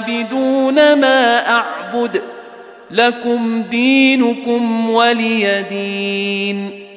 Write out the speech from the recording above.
عابدون ما أعبد لكم دينكم ولي دين.